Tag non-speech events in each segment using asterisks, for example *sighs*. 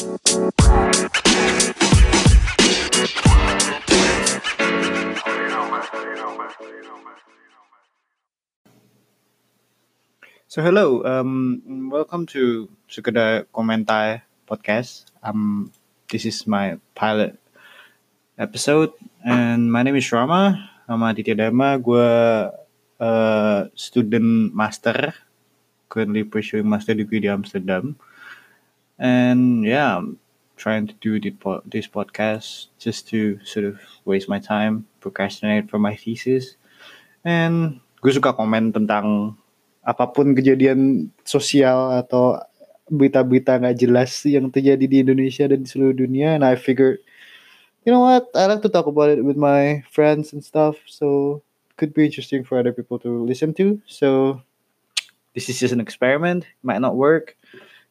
So hello, um, welcome to Sekedar Komentar podcast. Um, this is my pilot episode, and my name is Rama. Nama Aditya Dharma. Gue uh, student master, currently pursuing master degree di Amsterdam, and yeah, I'm trying to do this podcast just to sort of waste my time, procrastinate for my thesis, and gue suka komen tentang apapun kejadian sosial atau berita-berita nggak jelas yang terjadi di Indonesia dan di seluruh dunia. And I figured you know what? I like to talk about it with my friends and stuff so could be interesting for other people to listen to. So this is just an experiment. Might not work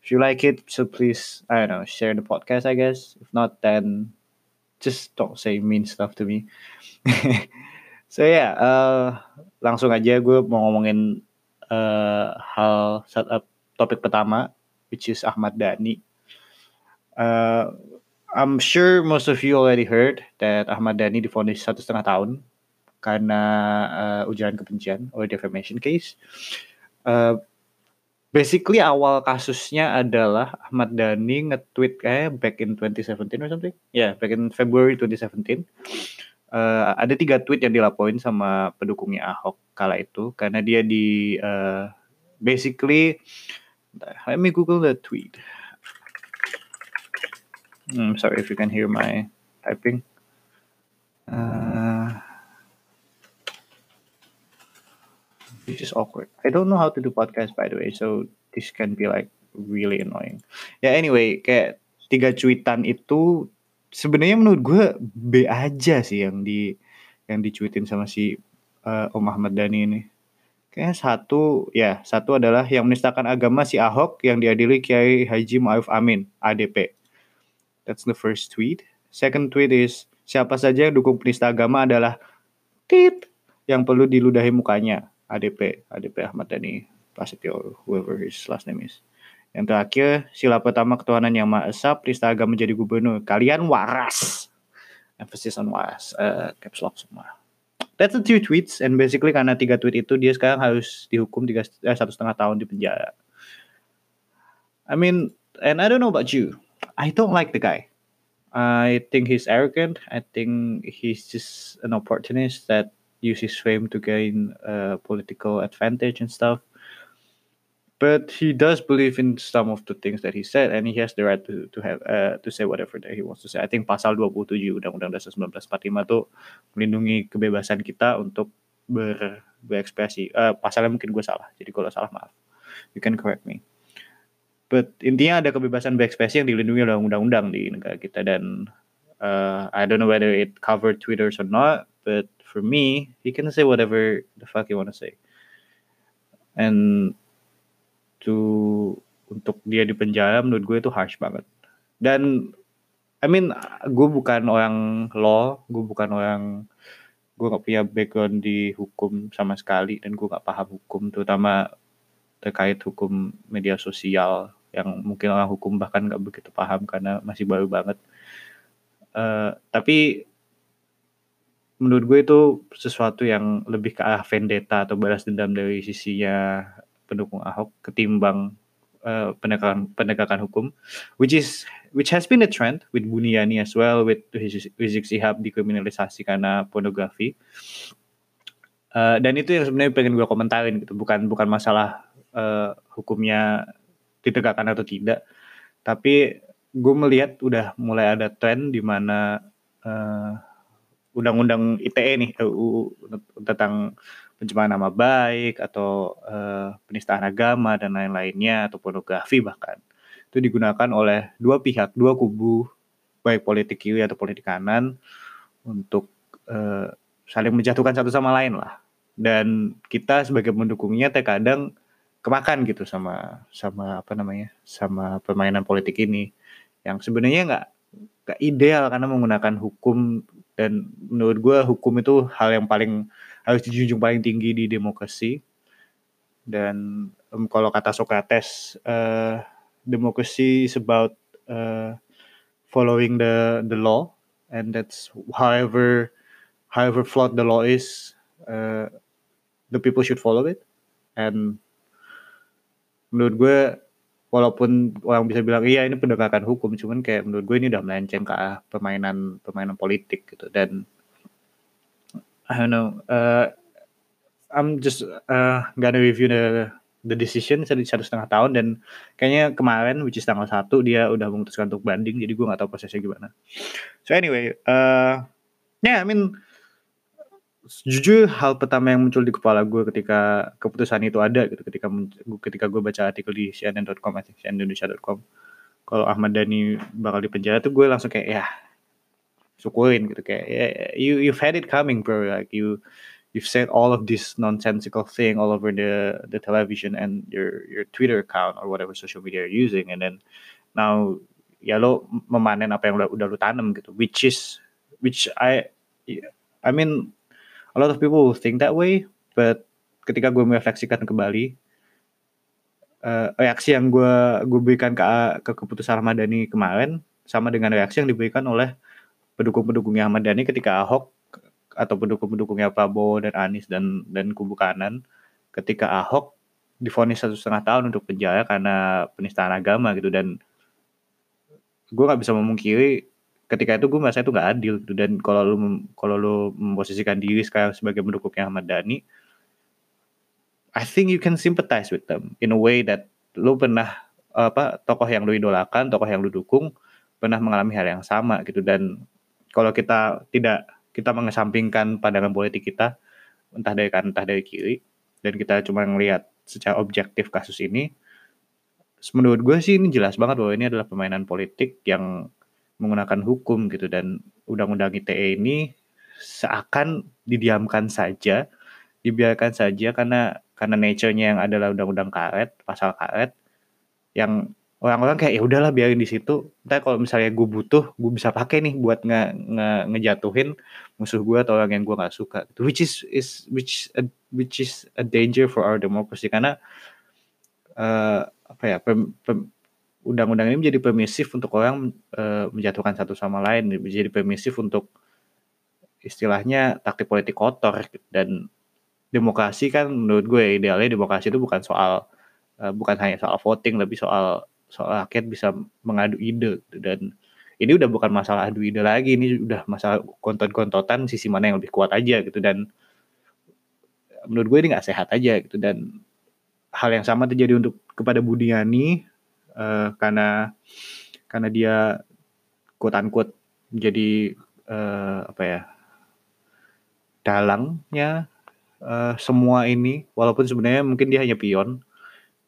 if you like it so please I don't know share the podcast I guess if not then just don't say mean stuff to me *laughs* so yeah uh, langsung aja gue mau ngomongin uh, hal setup topik pertama, which is Ahmad Dhani. Uh, I'm sure most of you already heard that Ahmad Dhani difonis satu setengah tahun karena uh, ujaran kebencian or defamation case. Uh, basically awal kasusnya adalah Ahmad Dhani nge-tweet kayak back in 2017 or something. Ya, yeah, back in February 2017 uh, ada tiga tweet yang dilaporin sama pendukungnya Ahok kala itu karena dia di uh, basically let me Google the tweet. Hmm, sorry if you can hear my typing. Uh, this is awkward. I don't know how to do podcast by the way, so this can be like really annoying. Ya yeah, anyway, kayak tiga tweetan itu sebenarnya menurut gue B aja sih yang di yang dicuitin sama si uh, Om Ahmad Dhani ini. Kayaknya satu ya satu adalah yang menistakan agama si Ahok yang diadili Kiai Haji Ma'ruf Amin ADP. That's the first tweet. Second tweet is siapa saja yang dukung penista agama adalah tit yang perlu diludahi mukanya ADP ADP Ahmad Dhani Prasetyo whoever his last name is. Yang terakhir, sila pertama ketuhanan yang Maha Esa, peristah agama menjadi gubernur. Kalian waras. Emphasis on waras. Uh, caps lock semua. That's the two tweets. And basically karena tiga tweet itu, dia sekarang harus dihukum tiga, eh, satu setengah tahun di penjara. I mean, and I don't know about you. I don't like the guy. I think he's arrogant. I think he's just an opportunist that uses fame to gain uh, political advantage and stuff but he does believe in some of the things that he said and he has the right to to have uh, to say whatever that he wants to say. I think pasal 27 Undang-Undang Dasar 1945 tuh melindungi kebebasan kita untuk ber, berekspresi. Uh, pasalnya mungkin gue salah. Jadi kalau salah maaf. You can correct me. But intinya ada kebebasan berekspresi yang dilindungi oleh undang-undang di negara kita dan uh, I don't know whether it covered Twitter or not, but for me, he can say whatever the fuck want to say. And to untuk dia di penjara menurut gue itu harsh banget. Dan I mean gue bukan orang law, gue bukan orang gue gak punya background di hukum sama sekali dan gue gak paham hukum terutama terkait hukum media sosial yang mungkin orang hukum bahkan gak begitu paham karena masih baru banget. Uh, tapi menurut gue itu sesuatu yang lebih ke arah vendetta atau balas dendam dari sisinya pendukung Ahok ketimbang uh, penegakan penegakan hukum, which is which has been a trend with Buniani as well, with Rizik Sihab dikriminalisasi karena pornografi. Uh, dan itu yang sebenarnya pengen gue komentarin gitu, bukan bukan masalah uh, hukumnya ditegakkan atau tidak, tapi gue melihat udah mulai ada tren di mana uh, undang-undang ITE nih uh, tentang pencemaran nama baik atau uh, penistaan agama dan lain-lainnya atau pornografi bahkan. Itu digunakan oleh dua pihak dua kubu baik politik kiri atau politik kanan untuk uh, saling menjatuhkan satu sama lain lah. Dan kita sebagai pendukungnya terkadang kemakan gitu sama sama apa namanya sama permainan politik ini. Yang sebenarnya nggak nggak ideal karena menggunakan hukum dan menurut gue hukum itu hal yang paling harus dijunjung paling tinggi di demokrasi. Dan um, kalau kata Socrates, uh, demokrasi is about uh, following the the law and that's however however flawed the law is uh, the people should follow it and menurut gue walaupun orang bisa bilang iya ini penegakan hukum. Cuman kayak menurut gue ini udah melenceng ke arah permainan permainan politik gitu. Dan I don't know uh, I'm just uh, gonna review the the decision satu setengah tahun. Dan kayaknya kemarin which is tanggal satu dia udah memutuskan untuk banding. Jadi gue nggak tahu prosesnya gimana. So anyway uh, yeah I mean jujur hal pertama yang muncul di kepala gue ketika keputusan itu ada gitu ketika ketika gue baca artikel di cnn.com atau cnnindonesia.com kalau Ahmad Dhani bakal dipenjara tuh gue langsung kayak ya syukurin gitu kayak yeah, you you've had it coming bro like you you've said all of this nonsensical thing all over the the television and your your Twitter account or whatever social media you're using and then now ya lo memanen apa yang udah udah lo tanam gitu which is which I I mean a lot of people think that way but ketika gue merefleksikan kembali uh, reaksi yang gue gue berikan ke ke keputusan Ahmad Dhani kemarin sama dengan reaksi yang diberikan oleh pendukung-pendukungnya Ahmad Dhani ketika Ahok atau pendukung-pendukungnya Prabowo dan Anies dan dan kubu kanan ketika Ahok difonis satu setengah tahun untuk penjara karena penistaan agama gitu dan gue nggak bisa memungkiri ketika itu gue merasa itu nggak adil gitu. Dan kalau lu kalau lu memposisikan diri sekarang sebagai pendukungnya Ahmad Dhani I think you can sympathize with them in a way that lu pernah apa tokoh yang lu idolakan tokoh yang lu dukung pernah mengalami hal yang sama gitu. Dan kalau kita tidak kita mengesampingkan pandangan politik kita entah dari kanan entah dari kiri dan kita cuma ngelihat secara objektif kasus ini menurut gue sih ini jelas banget bahwa ini adalah permainan politik yang menggunakan hukum gitu dan undang-undang ITE ini seakan didiamkan saja, dibiarkan saja karena karena nature-nya yang adalah undang-undang karet, pasal karet yang orang-orang kayak ya udahlah biarin di situ. Ntar kalau misalnya gue butuh, gue bisa pakai nih buat nge, nge ngejatuhin musuh gue atau orang yang gue nggak suka. Which is is which a, which is a danger for our democracy karena uh, apa ya pem, pem, undang-undang ini menjadi permisif untuk orang e, menjatuhkan satu sama lain, menjadi permisif untuk istilahnya taktik politik kotor. Dan demokrasi kan menurut gue idealnya demokrasi itu bukan soal e, bukan hanya soal voting tapi soal soal rakyat bisa mengadu ide gitu. dan ini udah bukan masalah adu ide lagi ini udah masalah konten-kontotan sisi mana yang lebih kuat aja gitu. Dan menurut gue ini nggak sehat aja gitu. Dan hal yang sama terjadi untuk kepada Budiani uh, karena karena dia quote unquote jadi uh, apa ya dalangnya uh, semua ini walaupun sebenarnya mungkin dia hanya pion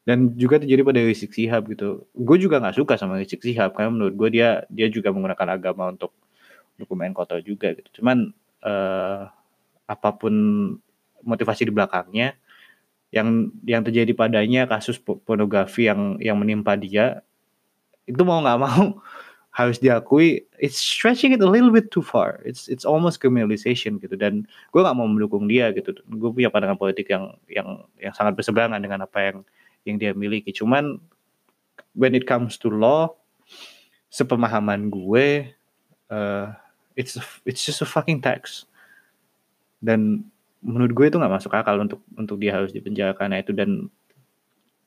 dan juga terjadi pada Rizik Sihab gitu. Gue juga nggak suka sama Rizik Sihab karena menurut gue dia dia juga menggunakan agama untuk dokumen kotor juga gitu. Cuman uh, apa pun motivasi di belakangnya, yang yang terjadi padanya kasus pornografi yang yang menimpa dia itu mau nggak mau *laughs* harus diakui it's stretching it a little bit too far. It's it's almost criminalization gitu. Dan gue nggak mau mendukung dia gitu. Gue punya pandangan politik yang yang yang sangat berseberangan dengan apa yang yang dia miliki. Cuman when it comes to law sepemahaman gue uh, it's it's just a fucking tax. Dan menurut gue itu nggak masuk akal untuk untuk dia harus dipenjara karena itu dan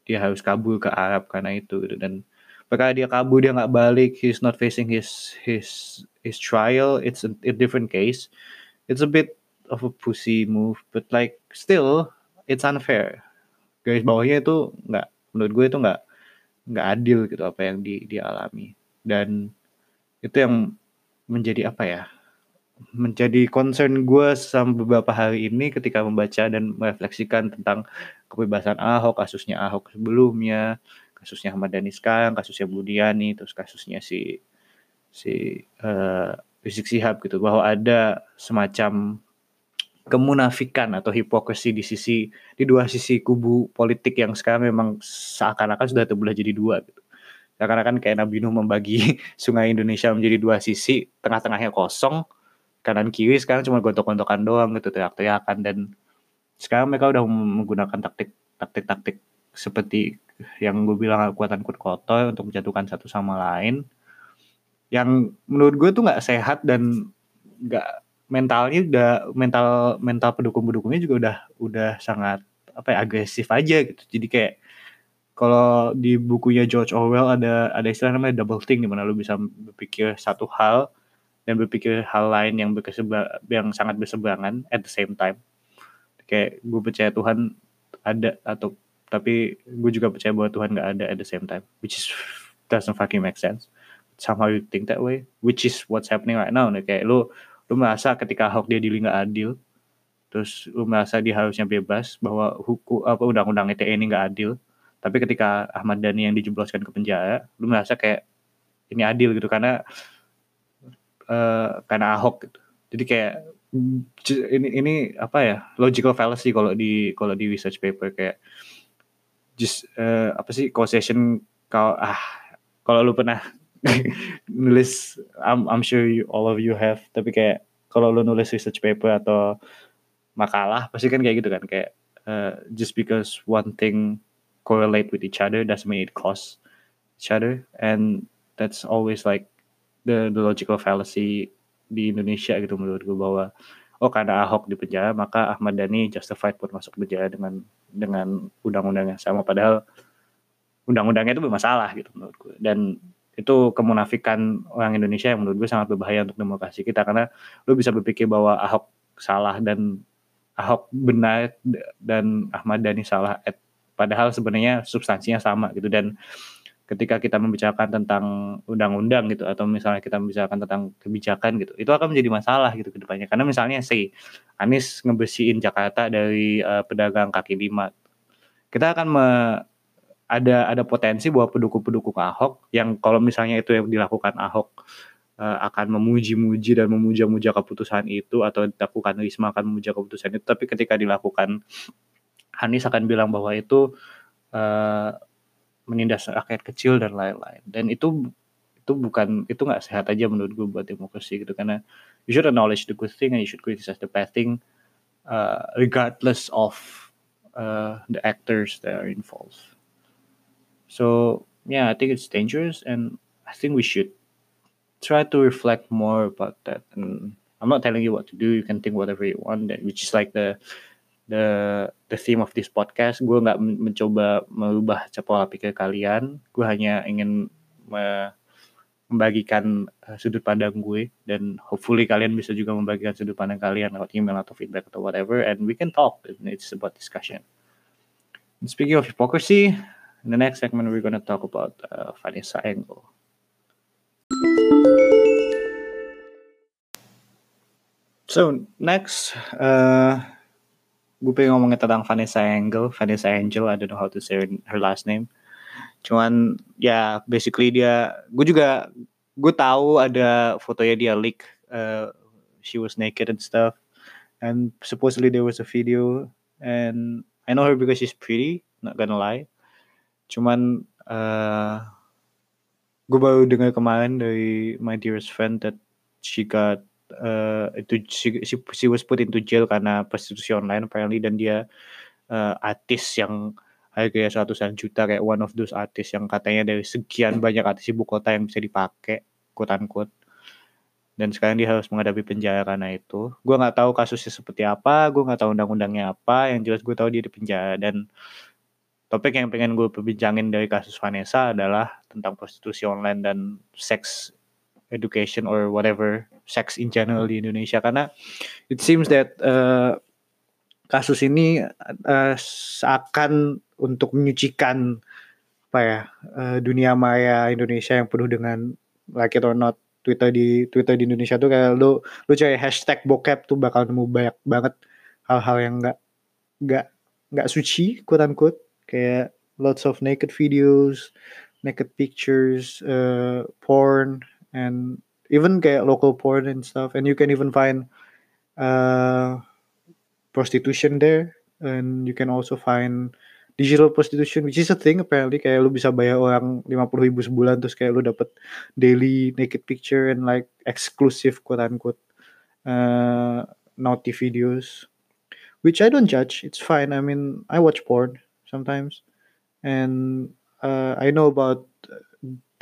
dia harus kabur ke Arab karena itu gitu. Dan perkara dia kabur dia nggak balik he's not facing his his his trial it's a, a different case. It's a bit of a pussy move but like still it's unfair. Guys bawahnya itu nggak menurut gue itu nggak nggak adil gitu apa yang di, dia alami dan itu yang menjadi apa ya menjadi concern gue sama beberapa hari ini ketika membaca dan merefleksikan tentang kebebasan Ahok, kasusnya Ahok sebelumnya, kasusnya Ahmad Dhani sekarang, kasusnya Budiani, terus kasusnya si si uh, Rizik Sihab gitu bahwa ada semacam kemunafikan atau hipokrisi di sisi di dua sisi kubu politik yang sekarang memang seakan-akan sudah terbelah jadi dua gitu. Seakan-akan kayak Nabi Nuh membagi *laughs* sungai Indonesia menjadi dua sisi, tengah-tengahnya kosong, kanan kiri sekarang cuma gontok-gontokan doang gitu teriak-teriakan. Dan sekarang mereka udah menggunakan taktik taktik-taktik seperti yang gue bilang kekuatan kuat kotor untuk menjatuhkan satu sama lain. Yang menurut gue tuh nggak sehat dan nggak mentalnya udah mental mental pendukung pendukungnya juga udah udah sangat apa ya agresif aja gitu. Jadi kayak kalau di bukunya George Orwell ada ada istilah namanya double think di mana lu bisa berpikir satu hal dan berpikir hal lain yang berkeseba yang sangat berseberangan at the same time. Kayak gue percaya Tuhan ada atau tapi gue juga percaya bahwa Tuhan nggak ada at the same time which is doesn't fucking make sense. Somehow you think that way which is what's happening right now nih kayak lu lu merasa ketika Ahok dia dili nggak adil terus lu merasa dia harusnya bebas bahwa hukum apa undang-undang ITE ini nggak adil tapi ketika Ahmad Dhani yang dijebloskan ke penjara lu merasa kayak ini adil gitu karena uh, karena Ahok gitu. Jadi kayak ini ini apa ya logical fallacy kalau di kalau di research paper kayak just uh, apa sih causation kalau ah kalau lu pernah *laughs* nulis I'm I'm sure you, all of you have tapi kayak kalau lu nulis research paper atau makalah pasti kan kayak gitu kan kayak uh, just because one thing correlate with each other doesn't mean it cause each other and that's always like the the logical fallacy di Indonesia gitu menurut gue bahwa oh karena Ahok di penjara maka Ahmad Dhani justified buat masuk penjara dengan dengan undang-undang yang sama. Padahal undang-undangnya itu bermasalah gitu menurut gue dan itu kemunafikan orang Indonesia yang menurut gue sangat berbahaya untuk demokrasi kita. Karena lu bisa berpikir bahwa Ahok salah dan Ahok benar dan Ahmad Dhani salah padahal sebenarnya substansinya sama gitu. Dan ketika kita membicarakan tentang undang-undang gitu atau misalnya kita membicarakan tentang kebijakan gitu itu akan menjadi masalah gitu ke depannya. Karena misalnya si Anies ngebersihin Jakarta dari uh, pedagang kaki lima. Kita akan me, ada ada potensi bahwa pendukung-pendukung Ahok yang kalau misalnya itu yang dilakukan Ahok uh, akan memuji-muji dan memuja-muja keputusan itu atau dilakukan Risma akan memuja keputusan itu tapi ketika dilakukan Anies akan bilang bahwa itu uh, menindas rakyat kecil dan lain-lain. Dan itu itu bukan itu nggak sehat aja menurut gue buat demokrasi gitu. Karena you should acknowledge the good thing and you should criticize the bad thing uh, regardless of uh, the actors that are involved. So yeah I think it's dangerous and I think we should try to reflect more about that. And I'm not telling you what to do. You can think whatever you want which is like the the the theme of this podcast. Gue nggak mencoba merubah pola pikir kalian. Gue hanya ingin me membagikan uh, sudut pandang gue dan hopefully kalian bisa juga membagikan sudut pandang kalian lewat email atau feedback atau whatever and we can talk it's about discussion. And speaking of hypocrisy, in the next segment we're gonna talk about uh, Vanessa Engel. So next, uh, gue pengen ngomongin tentang Vanessa Angel. Vanessa Angel I don't know how to say her last name. Cuman ya basically dia gue juga gue tahu ada fotonya dia leak uh, she was naked and stuff. And supposedly there was a video. And I know her because she's pretty not gonna lie. Cuman uh, gue baru dengar kemarin dari my dearest friend that she got uh, itu she, she, she was put into jail karena prostitusi online apparently. Dan dia uh, artis yang harganya seratusan juta kayak one of those artis yang katanya dari sekian banyak artis ibu kota yang bisa dipakai quote unquote dan sekarang dia harus menghadapi penjara karena itu. Gue nggak tahu kasusnya seperti apa gue nggak tahu undang-undangnya apa. Yang jelas gue tahu dia di penjara. Dan topik yang pengen gue perbincangin dari kasus Vanessa adalah tentang prostitusi online dan seks education or whatever sex in general di Indonesia. Karena it seems that uh, kasus ini uh, seakan untuk menyucikan apa ya uh, dunia maya Indonesia yang penuh dengan like it or not Twitter di Twitter di Indonesia tuh kayak lu lu cari hashtag bokep tuh bakal nemu banyak banget hal-hal yang nggak nggak nggak suci quote unquote kayak lots of naked videos naked pictures uh, porn and even kayak local porn and stuff and you can even find uh, prostitution there. And you can also find digital prostitution which is a thing apparently. Kayak lu bisa bayar orang 50 ribu sebulan terus kayak lu dapet daily naked picture and like exclusive quote unquote uh, naughty videos. Which I don't judge. It's fine. I mean I watch porn sometimes. And uh, I know about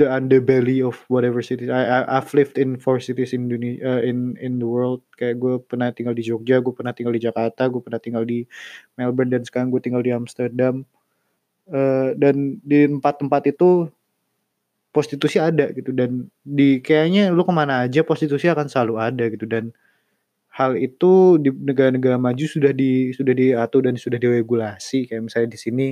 the underbelly of whatever city. I, I I've lived in four cities in Indonesia uh, in in the world. Kayak gue pernah tinggal di Jogja, gue pernah tinggal di Jakarta, gue pernah tinggal di Melbourne dan sekarang gue tinggal di Amsterdam. Uh, dan di tempat-tempat itu prostitusi ada gitu dan di kayaknya lu ke mana aja prostitusi akan selalu ada gitu dan hal itu di negara-negara maju sudah di sudah diatur dan sudah diregulasi kayak misalnya di sini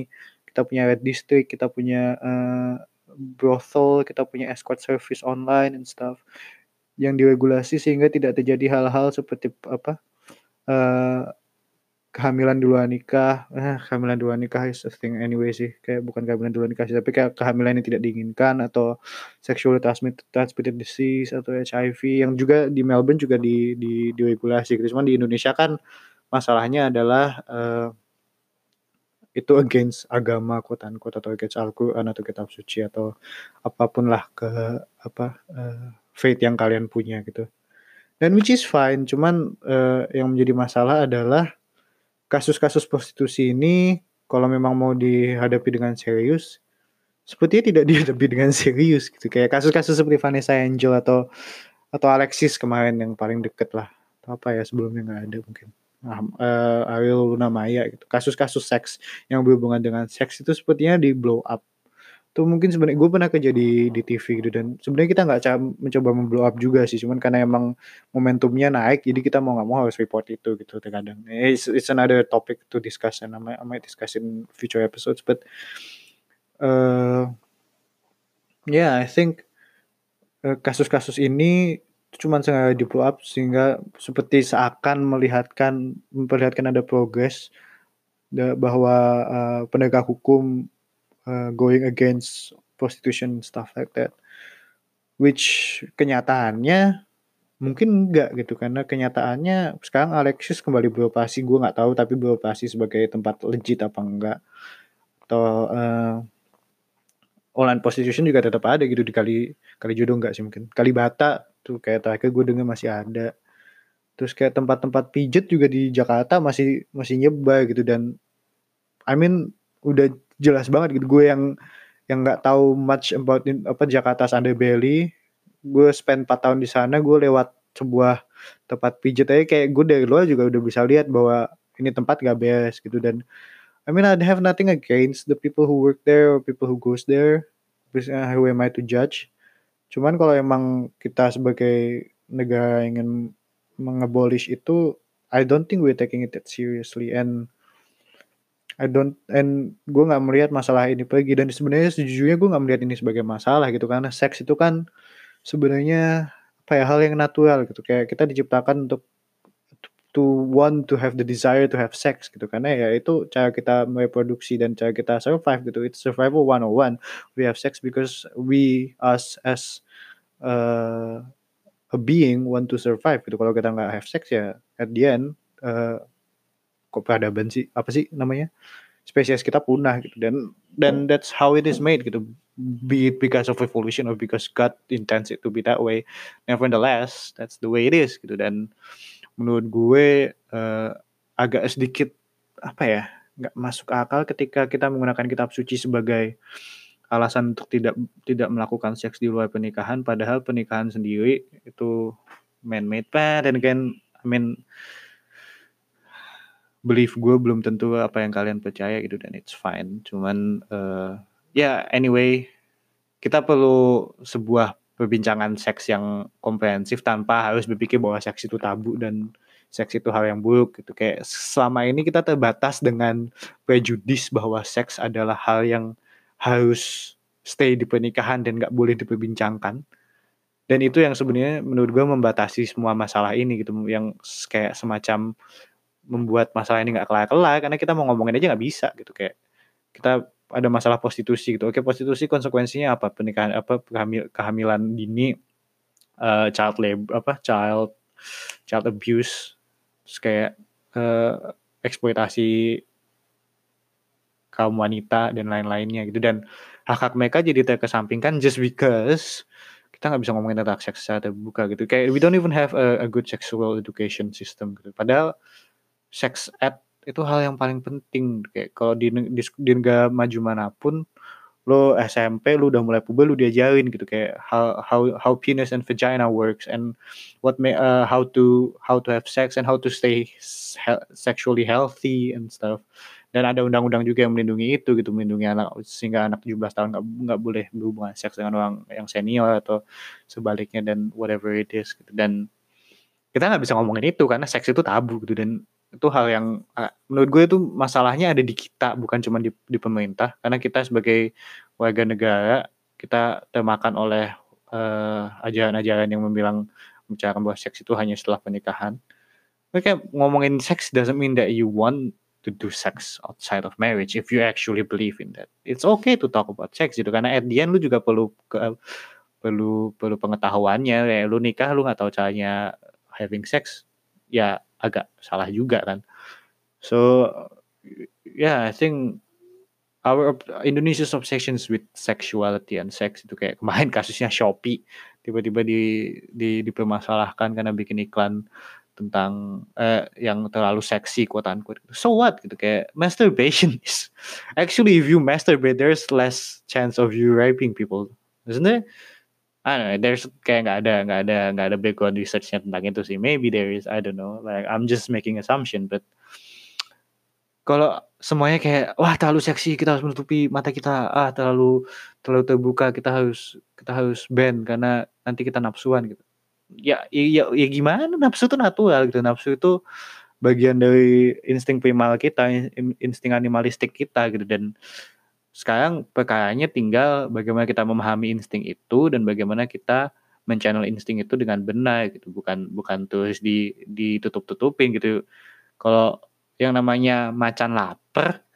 kita punya red district kita punya uh, brothel kita punya escort service online and stuff yang diregulasi sehingga tidak terjadi hal-hal seperti apa uh, kehamilan di nikah, eh, kehamilan di nikah is a thing anyway sih, kayak bukan kehamilan di nikah sih, tapi kayak kehamilan yang tidak diinginkan atau sexual transmitted, transmitted disease atau HIV yang juga di Melbourne juga di di diregulasi. Cuman di Indonesia kan masalahnya adalah uh, itu against agama quote unquote atau against Al-Quran atau kitab suci atau apa pun lah ke apa uh, faith yang kalian punya gitu. Dan which is fine, cuman uh, yang menjadi masalah adalah kasus-kasus prostitusi ini kalau memang mau dihadapi dengan serius sepertinya tidak *laughs* dihadapi dengan serius gitu kayak kasus-kasus seperti Vanessa Angel atau atau Alexis kemarin yang paling deket lah atau apa ya sebelumnya nggak ada mungkin uh, Ariel Luna Maya gitu. Kasus-kasus seks yang berhubungan dengan seks itu sepertinya di blow up. Tuh mungkin sebenarnya gue pernah kerja di di TV gitu dan sebenarnya kita nggak mencoba memblow up juga sih. Cuman karena emang momentumnya naik jadi kita mau nggak mau harus report itu gitu terkadang. It's, it's another topic to discuss and I might, I might discuss in future episodes but uh, yeah I think uh, kasus-kasus ini cuma sengaja di blow up sehingga seperti seakan melihatkan memperlihatkan ada progres bahwa uh, penegak hukum uh, going against prostitution stuff like that. Which kenyataannya mungkin enggak gitu karena kenyataannya sekarang Alexis kembali beroperasi. Gue nggak tahu tapi beroperasi sebagai tempat legit apa enggak. Atau uh, online prostitution juga tetap ada gitu di kali kali jodoh enggak sih mungkin. Kali bata tuh kayak terakhir gue dengar masih ada. Terus kayak tempat-tempat pijet juga di Jakarta masih masih nyebar gitu dan I mean udah jelas banget gitu. Gue yang yang nggak tahu much about in, apa Jakarta Underbelly gue spend 4 tahun di sana gue lewat sebuah tempat pijat aja. Kayak gue dari luar juga udah bisa lihat bahwa ini tempat gak beres gitu dan I mean I have nothing against the people who work there or people who goes there. Who am I to judge cuman kalau emang kita sebagai negara ingin mengabolish itu I don't think we're taking it seriously. And I don't and gue nggak melihat masalah ini pergi. Dan sebenarnya sejujurnya gue nggak melihat ini sebagai masalah gitu. Karena seks itu kan sebenarnya apa ya hal yang natural gitu. Kayak kita diciptakan untuk to want to have the desire to have sex gitu. Karena ya itu cara kita mereproduksi dan cara kita survive gitu. It's survival one on one we have sex because we us as uh, a being want to survive gitu. Kalau kita nggak have sex ya at the end uh, kok peradaban sih? Apa sih namanya? Spesies kita punah gitu. Dan dan that's how it is made gitu. Be it because of evolution or because God intends it to be that way. Nevertheless that's the way it is gitu. Dan menurut gue uh, agak sedikit apa ya nggak masuk akal ketika kita menggunakan kitab suci sebagai alasan untuk tidak tidak melakukan seks di luar pernikahan padahal pernikahan sendiri itu man made dan kan I mean belief gue belum tentu apa yang kalian percaya gitu dan it's fine. Cuman uh, ya yeah, anyway kita perlu sebuah perbincangan seks yang komprehensif tanpa harus berpikir bahwa seks itu tabu dan seks itu hal yang buruk gitu. Kayak selama ini kita terbatas dengan prejudis bahwa seks adalah hal yang harus stay di pernikahan dan nggak boleh diperbincangkan. Dan itu yang sebenarnya menurut gue membatasi semua masalah ini gitu. Yang kayak semacam membuat masalah ini nggak kelar-kelar karena kita mau ngomongin aja nggak bisa gitu. Kayak kita ada masalah prostitusi gitu. Oke, prostitusi konsekuensinya apa? Pernikahan apa kehamil, kehamilan dini uh, child labor apa child child abuse terus kayak uh, eksploitasi kaum wanita dan lain-lainnya gitu dan hak-hak mereka jadi terkesampingkan just because kita nggak bisa ngomongin tentang seks secara terbuka gitu kayak we don't even have a, a good sexual education system gitu padahal sex ed itu hal yang paling penting. Kayak kalau di, di, di negara maju mana pun lo SMP lu udah mulai puber lu diajarin gitu. Kayak how how how penis and vagina works and what may uh, how to how to have sex and how to stay sexually healthy and stuff. Dan ada undang-undang juga yang melindungi itu gitu melindungi anak sehingga anak 17 tahun nggak nggak boleh berhubungan seks dengan orang yang senior atau sebaliknya dan whatever it is gitu. Dan kita nggak bisa ngomongin itu karena seks itu tabu gitu. Dan itu hal yang uh, menurut gue itu masalahnya ada di kita bukan cuma di, di pemerintah karena kita sebagai warga negara kita termakan oleh uh, ajaran-ajaran yang membilang membicarakan bahwa seks itu hanya setelah pernikahan. Kayak ngomongin seks doesn't mean that you want to do sex outside of marriage if you actually believe in that. It's okay to talk about sex gitu karena at the end lu juga perlu ke, perlu perlu pengetahuannya ya lu nikah lu nggak tahu caranya having sex ya agak salah juga kan. So yeah, I think our Indonesia's obsessions with sexuality and sex itu kayak kemarin *laughs* kasusnya Shopee tiba-tiba di, di dipermasalahkan karena bikin iklan tentang eh, yang terlalu seksi quote unquote. So what gitu kayak masturbation is actually if you masturbate there's less chance of you raping people, isn't there? I don't know, there's kayak nggak ada nggak ada nggak ada background researchnya tentang itu sih. Maybe there is, I don't know. Like I'm just making assumption, but kalau semuanya kayak wah terlalu seksi kita harus menutupi mata kita. Ah terlalu terlalu terbuka kita harus kita harus band karena nanti kita nafsuan gitu. Ya ya, ya, ya gimana? Nafsu itu natural gitu. Nafsu itu bagian dari insting primal kita insting animalistik kita gitu. Dan sekarang perkaranya tinggal bagaimana kita memahami insting itu dan bagaimana kita menchannel insting itu dengan benar gitu. Bukan bukan terus di ditutup-tutupin gitu. Kalau yang namanya macan lapar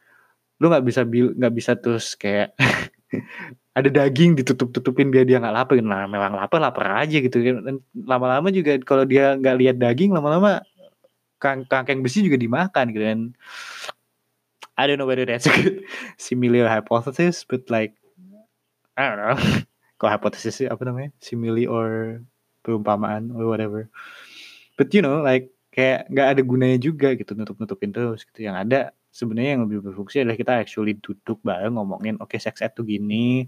lu nggak bisa nggak bisa terus kayak *laughs* ada daging ditutup-tutupin biar dia nggak lapar nah memang lapar lapar aja gitu. Lama-lama juga kalau dia nggak lihat daging lama-lama kangkeng besi juga dimakan gitu. Kan I don't know whether that's a good simile or hypothesis, but like I don't know. *laughs* Kok hypothesis sih apa namanya? Simile or perumpamaan or whatever. But you know, like kayak nggak ada gunanya juga gitu nutup-nutupin terus gitu. Yang ada sebenarnya yang lebih berfungsi adalah kita actually duduk bareng ngomongin oke okay, seks ed gini,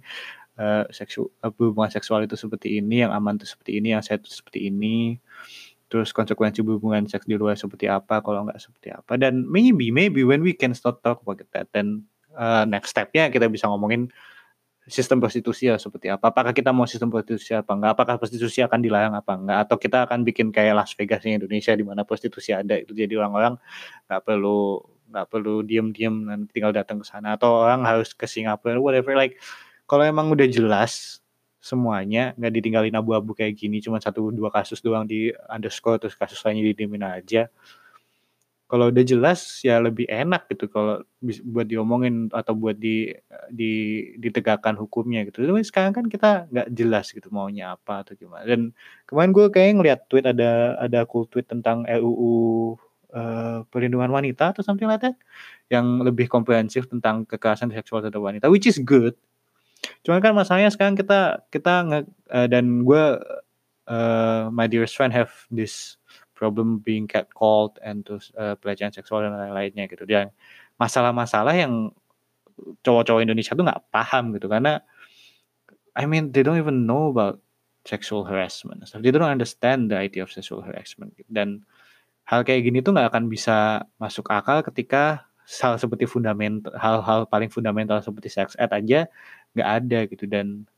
uh, seksu, hubungan seksual itu seperti ini, yang aman tuh seperti ini, yang sehat tuh seperti ini terus konsekuensi hubungan seks di luar seperti apa kalau nggak seperti apa. Dan maybe maybe when we can start talk about that then uh, next stepnya kita bisa ngomongin sistem prostitusi ya seperti apa. Apakah kita mau sistem prostitusi apa enggak apakah prostitusi akan dilarang apa enggak atau kita akan bikin kayak Las Vegas di Indonesia di mana prostitusi ada itu jadi orang-orang nggak perlu nggak perlu diem-diem nanti tinggal datang ke sana. Atau orang harus ke Singapura whatever like kalau emang udah jelas semuanya nggak ditinggalin abu-abu kayak gini cuma satu dua kasus doang di underscore terus kasus lainnya didiemin aja kalau udah jelas ya lebih enak gitu kalau buat diomongin atau buat di di ditegakkan hukumnya gitu. Tapi sekarang kan kita nggak jelas gitu maunya apa atau gimana. Dan kemarin gue kayak ngeliat tweet ada ada cool tweet tentang RUU uh, eh, perlindungan wanita atau something like that yang lebih komprehensif tentang kekerasan seksual terhadap wanita, which is good. Cuman kan masalahnya sekarang kita kita nge, uh, dan gue uh, my dearest friend have this problem being catcalled and terus uh, pelecehan seksual dan lain-lainnya gitu. Dan masalah-masalah yang cowok-cowok Indonesia tuh nggak paham gitu karena I mean they don't even know about sexual harassment. So they don't understand the idea of sexual harassment. Dan hal kayak gini tuh nggak akan bisa masuk akal ketika hal seperti fundamental hal-hal paling fundamental seperti sex ed aja nggak ada gitu. Dan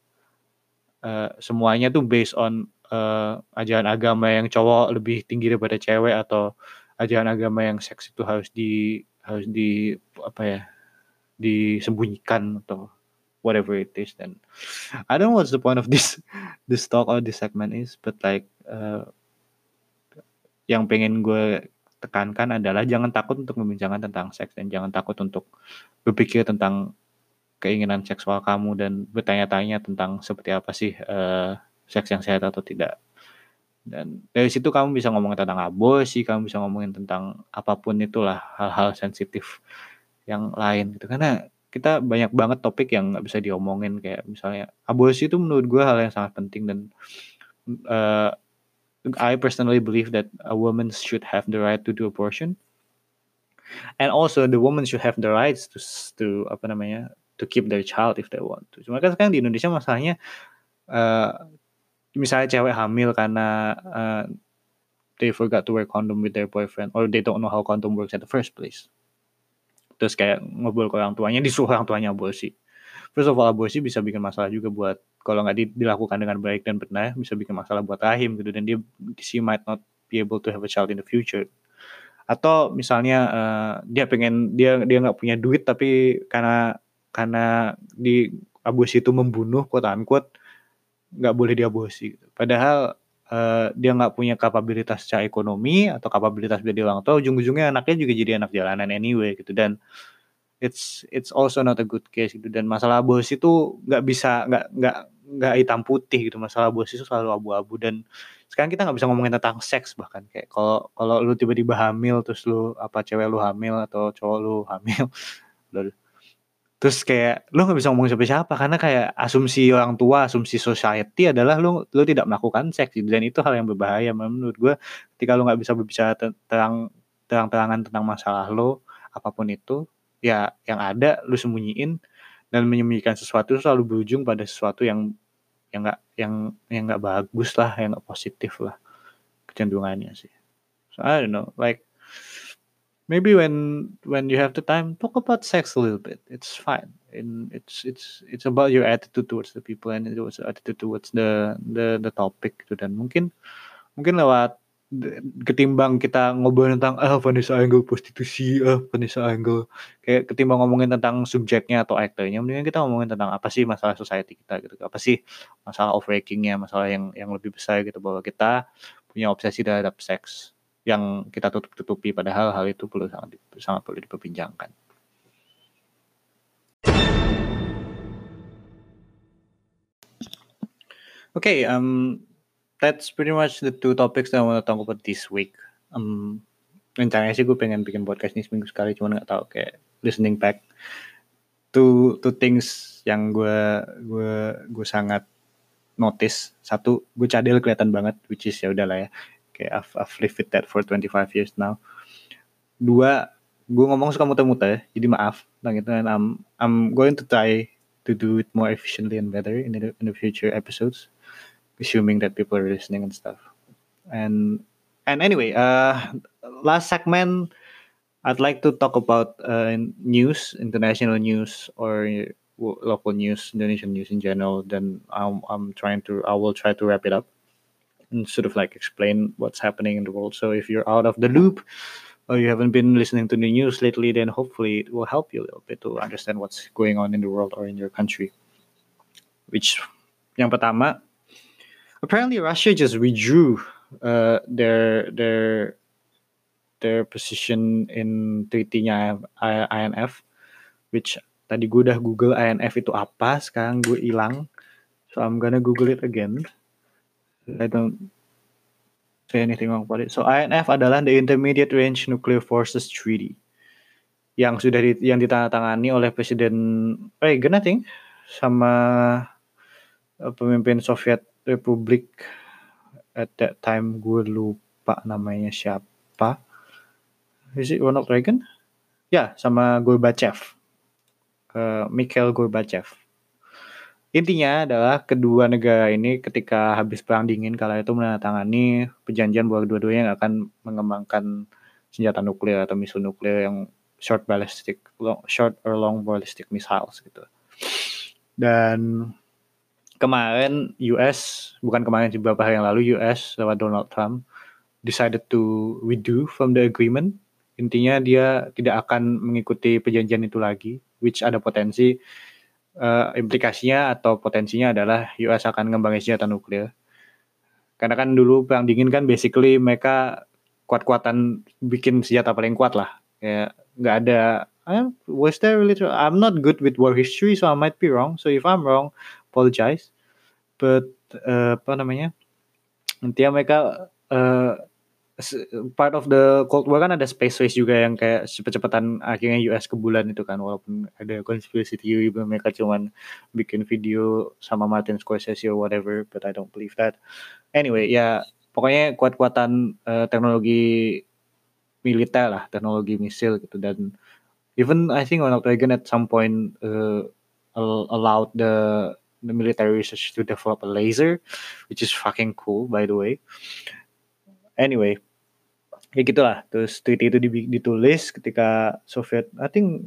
uh, semuanya tuh based on uh, ajaran agama yang cowok lebih tinggi daripada cewek atau ajaran agama yang seks itu harus di harus di apa ya disembunyikan atau whatever it is. Then I don't know what's the point of this this talk or this segment is but like uh, yang pengen gue tekankan adalah jangan takut untuk membincangkan tentang seks dan jangan takut untuk berpikir tentang keinginan seksual kamu dan bertanya-tanya tentang seperti apa sih uh, seks yang sehat atau tidak. Dan dari situ kamu bisa ngomongin tentang aborsi, kamu bisa ngomongin tentang apa pun itulah hal-hal sensitif yang lain gitu. Karena kita banyak banget topik yang nggak bisa diomongin kayak misalnya aborsi itu menurut gue hal yang sangat penting dan uh, I personally believe that a woman should have the right to do abortion, and also the woman should have the rights to to apa namanya to keep their child if they want to. Cuma kan sekarang di Indonesia masalahnya uh, misalnya cewek hamil karena uh, they forgot to wear condom with their boyfriend or they don't know how condom works at the first place. Terus kayak ngobrol ke orang tuanya disuruh orang tuanya aborsi. First of all aborsi bisa bikin masalah juga buat kalau nggak dilakukan dengan baik dan benar bisa bikin masalah buat rahim gitu dan dia she might not be able to have a child in the future atau misalnya uh, dia pengen dia dia nggak punya duit tapi karena karena di aborsi itu membunuh quote unquote nggak boleh diaborsi gitu. padahal uh, dia nggak punya kapabilitas secara ekonomi atau kapabilitas jadi orang tua ujung-ujungnya anaknya juga jadi anak jalanan anyway gitu. Dan it's it's also not a good case gitu. Dan masalah aborsi itu nggak bisa nggak nggak nggak hitam putih gitu. Masalah aborsi itu selalu abu-abu. Dan sekarang kita nggak bisa ngomongin tentang seks bahkan. Kayak kalau kalau lu tiba-tiba hamil terus lu apa cewek lu hamil atau cowok lu hamil *laughs* terus kayak lu nggak bisa ngomongin siapa-siapa karena kayak asumsi orang tua asumsi society adalah lu lu tidak melakukan seks. Dan itu hal yang berbahaya menurut gue ketika lu nggak bisa berbicara tentang terang-terangan tentang masalah lo apa pun itu ya yang ada lu sembunyiin. Dan menyembunyikan sesuatu selalu berujung pada sesuatu yang yang nggak yang yang nggak bagus lah yang nggak positif lah. Kecenderungannya sih. So I don't know like maybe when when you have the time talk about sex a little bit. It's fine. And it's it's it's about your attitude towards the people and it was attitude towards the the the topic gitu dan mungkin mungkin lewat ketimbang kita ngobrol tentang ah Vanessa Angel prostitusi ah Vanessa Angel kayak ketimbang ngomongin tentang subjeknya atau aktornya mendingan kita ngomongin tentang apa sih masalah society kita gitu. Apa sih masalah overratingnya masalah yang yang lebih besar gitu. Bahwa kita punya obsesi terhadap seks yang kita tutup tutupi padahal hal itu perlu sangat sangat perlu diperbincangkan. Oke, okay, um, that's pretty much the two topics that I want to talk about this week. Um, rencananya sih gue pengen bikin podcast ini seminggu sekali, cuman nggak tahu kayak listening back to to things yang gue gue gue sangat notice. Satu, gue cadel kelihatan banget, which is ya udahlah ya. Kayak I've, I've lived with that for 25 years now. Dua, gue ngomong suka muter-muter, jadi maaf. Nah gitu, and I'm, I'm going to try to do it more efficiently and better in the, in the future episodes assuming that people are listening and stuff. And and anyway, uh, last segment, I'd like to talk about uh, news, international news or local news, Indonesian news in general. Then I'm I'm trying to I will try to wrap it up and sort of like explain what's happening in the world. So if you're out of the loop or you haven't been listening to the news lately, then hopefully it will help you a little bit to understand what's going on in the world or in your country. Which yang pertama apparently Russia just withdrew uh, their their their position in treaty-nya INF which tadi gue udah google INF itu apa sekarang gue hilang so I'm gonna google it again I don't say anything wrong about it. So INF adalah the Intermediate Range Nuclear Forces Treaty yang sudah di, yang ditandatangani oleh Presiden Reagan I think sama uh, pemimpin Soviet republik at that time. Gue lupa namanya siapa. Is it Ronald Reagan? Ya sama Gorbachev. Uh, Mikhail Gorbachev intinya adalah kedua negara ini ketika habis perang dingin kala itu menandatangani perjanjian bahwa dua-duanya akan mengembangkan senjata nuklir atau misil nuklir yang short ballistic long, short or long ballistic missiles gitu dan kemarin US bukan kemarin beberapa hari yang lalu US lewat Donald Trump decided to withdraw from the agreement. Intinya dia tidak akan mengikuti perjanjian itu lagi, which ada potensi uh, implikasinya atau potensinya adalah US akan ngembangin senjata nuklir. Karena kan dulu perang dingin kan basically mereka kuat-kuatan bikin senjata paling kuat lah. Ya nggak ada was there really I'm not good with war history so I might be wrong. So if I'm wrong, apologize but uh, apa namanya intinya mereka uh, part of the Cold War kan ada space race juga yang kayak cepet-cepetan akhirnya US ke bulan itu kan walaupun ada conspiracy theory mereka cuman bikin video sama Martin Scorsese or whatever but I don't believe that anyway ya pokoknya kuat-kuatan uh, teknologi militer lah teknologi misil gitu dan even I think Ronald Reagan at some point uh, al- allowed the the military research to develop a laser, which is fucking cool by the way. Anyway, ya gitulah. Terus tweet itu ditulis ketika Soviet, I think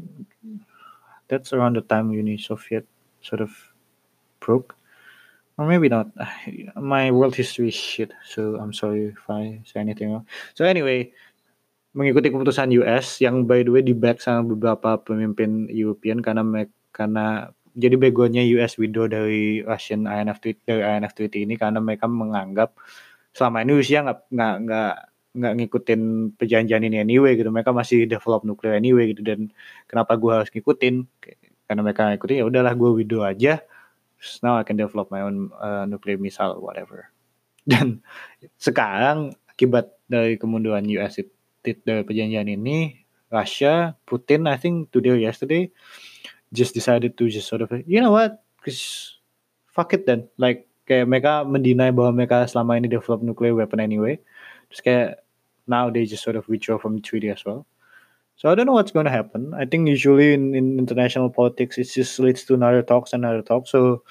that's around the time Uni Soviet sort of broke, or maybe not. *sighs* My world history is shit, so I'm sorry if I say anything wrong. So anyway, mengikuti keputusan US yang by the way di back sama beberapa pemimpin European karena karena jadi begonya US withdraw dari Russian INF Treaty dari INF Treaty ini karena mereka menganggap selama ini Rusia nggak nggak nggak nggak ngikutin perjanjian ini anyway gitu. Mereka masih develop nuklir anyway gitu. Dan kenapa gue harus ngikutin? Karena mereka ngikutin ya udahlah gue withdraw aja. Terus now I can develop my own uh, nuclear missile whatever. *laughs* Dan sekarang akibat dari kemunduran US it- dari perjanjian ini Russia Putin I think today or yesterday just decided to just sort of you know what? Cause fuck it then. Like kayak mereka mendinai bahwa mereka selama ini develop nuclear weapon anyway. Terus kayak now they just sort of withdraw from the treaty as well. So I don't know what's going to happen. I think usually in, in international politics it just leads to another talks and another talk so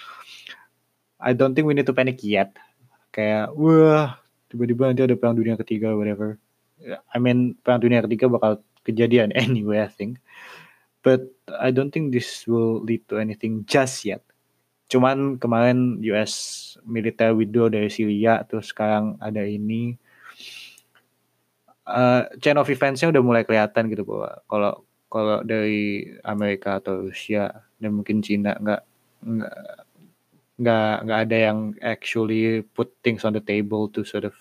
I don't think we need to panic yet. Kayak wah tiba-tiba nanti ada perang dunia ketiga whatever. I mean perang dunia ketiga bakal kejadian *laughs* anyway I think. But I don't think this will lead to anything just yet. Cuman kemarin US militer withdraw dari Syria terus sekarang ada ini uh, chain of events-nya udah mulai kelihatan gitu bahwa kalau kalau dari Amerika atau Rusia dan mungkin Cina nggak nggak nggak ada yang actually put things on the table to sort of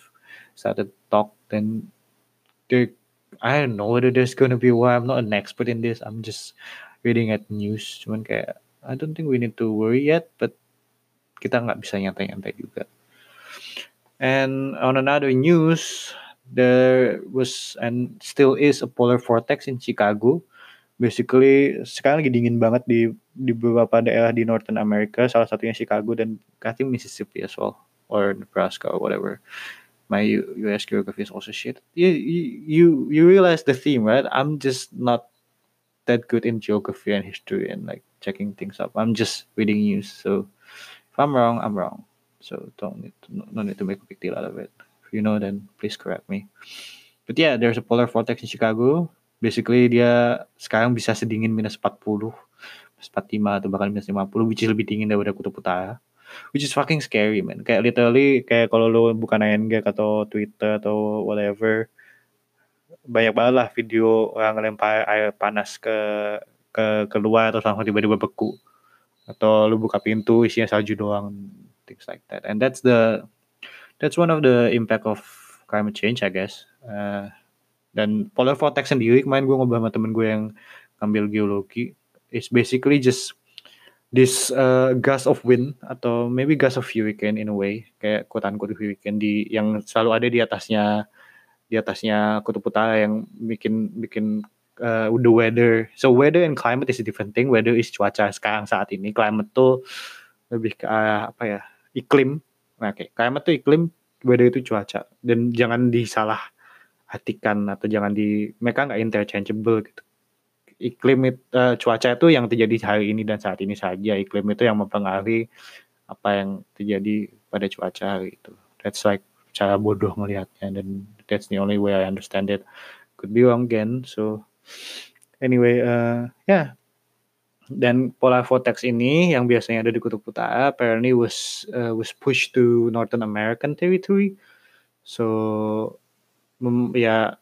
start to talk then I don't know whether there's gonna be war I'm not an expert in this. I'm just reading at news. Cuman kayak I don't think we need to worry yet but kita nggak bisa nyantai-nyantai juga. And on another news there was and still is a polar vortex in Chicago. Basically sekarang lagi dingin banget di di beberapa daerah di Northern America salah satunya Chicago dan I Mississippi as well or Nebraska or whatever. My US geography is also shit. You, you you realize the theme right? I'm just not that good in geography and history and like checking things up. I'm just reading news so if I'm wrong I'm wrong. So don't need to, no, need to make a big deal out of it you know then please correct me. But yeah there's a polar vortex in Chicago. Basically dia sekarang bisa sedingin minus 40 minus 45 atau bahkan minus 50 which is lebih dingin daripada kutub utara. Which is fucking scary man. Kayak literally kayak kalau lo bukan ANG atau Twitter atau whatever banyak banget lah video orang lempar air panas ke ke keluar terus langsung tiba-tiba beku. Atau lu buka pintu isinya salju doang things like that. And that's the that's one of the impact of climate change I guess. Uh, dan polar vortex sendiri kemarin gue ngobrol sama temen gue yang ngambil geologi it's basically just this uh, gust of wind atau maybe gust of hurricane in a way kayak quote unquote hurricane di yang selalu ada di atasnya di atasnya kutub utara yang bikin bikin uh, the weather. So weather and climate is a different thing. Weather is cuaca sekarang saat ini. Climate tuh lebih ke arah apa ya iklim nah, okay. climate tuh iklim weather itu cuaca dan jangan disalah artikan atau jangan di mereka nggak interchangeable gitu iklim it, uh, cuaca itu yang terjadi hari ini dan saat ini saja iklim itu yang mempengaruhi apa yang terjadi pada cuaca hari itu that's like cara bodoh melihatnya dan that's the only way I understand it could be wrong again so anyway uh, ya yeah. Dan polar vortex ini yang biasanya ada di kutub utara apparently was uh, was pushed to Northern American territory. So mem, ya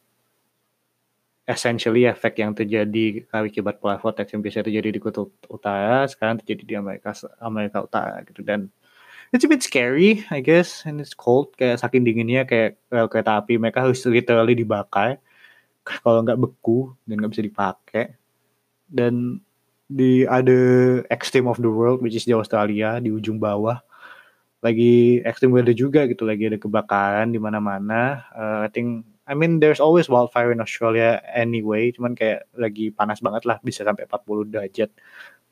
essentially efek yang terjadi akibat polar vortex yang biasa terjadi di kutub utara sekarang terjadi di Amerika Amerika Utara gitu. Dan it's a bit scary I guess and it's cold. Kayak saking dinginnya kayak rel kereta api mereka harus literally dibakar. Kalau nggak beku dan nggak bisa dipakai. Dan di ada extreme of the world which is di Australia di ujung bawah. Lagi extreme weather juga gitu lagi ada kebakaran di mana-mana. Uh, I think I mean there's always wildfire in Australia anyway cuman kayak lagi panas banget lah bisa sampai 40 derajat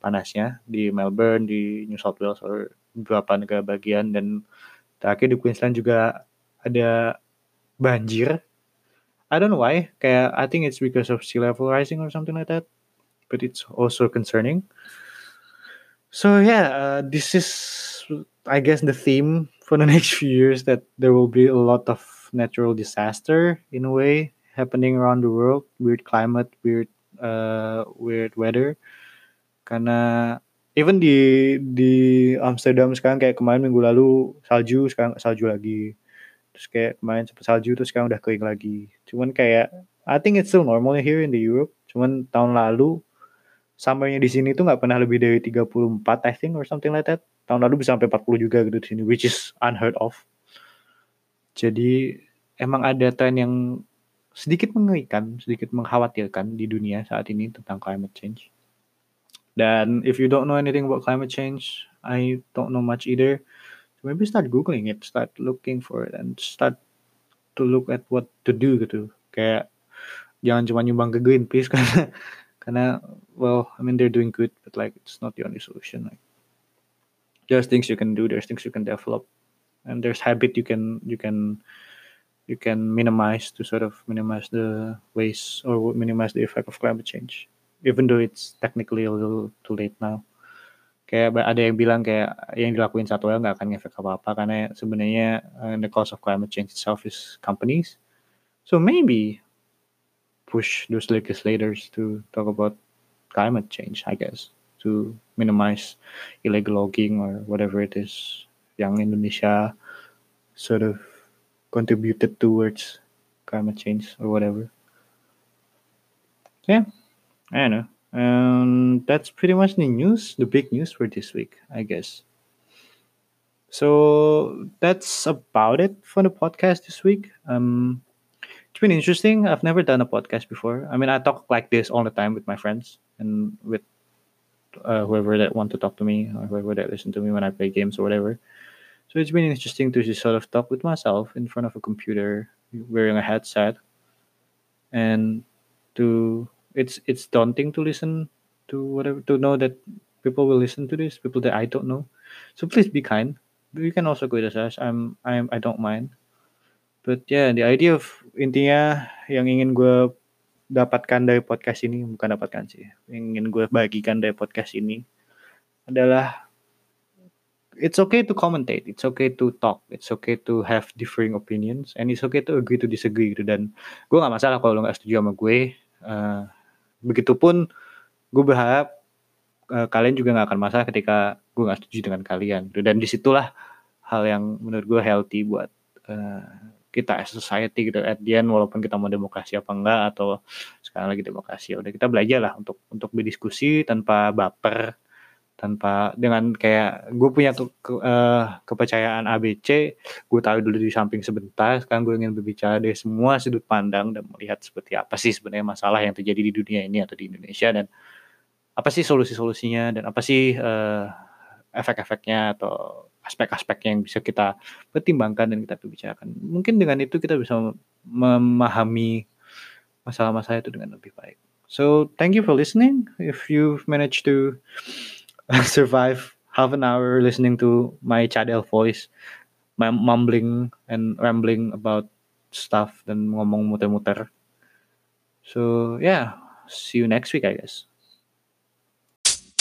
panasnya di Melbourne di New South Wales or beberapa negara bagian. Dan terakhir di Queensland juga ada banjir. I don't know why kayak I think it's because of sea level rising or something like that but it's also concerning So yeah, uh, this is I guess the theme for the *laughs* next few years that there will be a lot of natural disaster in a way happening around the world, weird climate, weird uh, weird weather. Karena even di di Amsterdam sekarang kayak kemarin minggu lalu salju, sekarang salju lagi. Terus kayak kemarin sempat salju terus sekarang udah kering lagi. Cuman kayak I think it's still normal here in the Europe. Cuman tahun lalu summernya di sini tuh nggak pernah lebih dari 34 I think or something like that. Tahun lalu bisa sampai 40 juga gitu di sini which is unheard of. Jadi emang ada tren yang sedikit mengerikan, sedikit mengkhawatirkan di dunia saat ini tentang climate change. Dan if you don't know anything about climate change, I don't know much either. So maybe start googling it, start looking for it, and start to look at what to do gitu. Kayak jangan cuma nyumbang ke Greenpeace *laughs* karena karena well, I mean they're doing good, but like it's not the only solution. Like there's things you can do, there's things you can develop, and there's habit you can you can you can minimize to sort of minimize the waste or minimize the effect of climate change even though it's technically a little too late now. Kayak ada yang bilang kayak yang dilakuin satu nggak akan ngefek apa-apa karena sebenarnya uh, the cause of climate change itself is companies. So maybe push those legislators to talk about climate change, I guess, to minimize illegal logging or whatever it is young Indonesia sort of contributed towards climate change or whatever. Yeah, I don't know. Um, that's pretty much the news, the big news for this week, I guess. So that's about it for the podcast this week. Um, it's been interesting. I've never done a podcast before. I mean, I talk like this all the time with my friends and with uh, whoever that want to talk to me or whoever that listen to me when I play games or whatever. So it's been interesting to just sort of talk with myself in front of a computer, wearing a headset, and to it's it's daunting to listen to whatever to know that people will listen to this, people that I don't know. So please be kind. You can also criticize. I'm I'm I don't mind. But yeah, the idea of intinya yang ingin gue dapatkan dari podcast ini bukan dapatkan sih, yang ingin gue bagikan dari podcast ini adalah it's okay to commentate, it's okay to talk, it's okay to have differing opinions, and it's okay to agree to disagree gitu. Dan gue nggak masalah kalau lo nggak setuju sama gue. Uh, begitupun gue berharap uh, kalian juga nggak akan masalah ketika gue nggak setuju dengan kalian gitu. dan di situlah hal yang menurut gue healthy buat uh, kita as society gitu at the end walaupun kita mau demokrasi apa enggak atau sekarang lagi demokrasi ya udah kita belajar lah untuk untuk berdiskusi tanpa baper tanpa dengan kayak gue punya ke, ke, uh, kepercayaan ABC gue tahu dulu di samping sebentar sekarang gue ingin berbicara dari semua sudut pandang dan melihat seperti apa sih sebenarnya masalah yang terjadi di dunia ini atau di Indonesia dan apa sih solusi-solusinya dan apa sih uh, efek-efeknya atau aspek-aspek yang bisa kita pertimbangkan dan kita bicarakan mungkin dengan itu kita bisa memahami masalah-masalah itu dengan lebih baik so thank you for listening if you've managed to *laughs* survive half an hour listening to my Chadel voice, my mumbling and rambling about stuff dan ngomong muter-muter. So yeah, see you next week, I guess.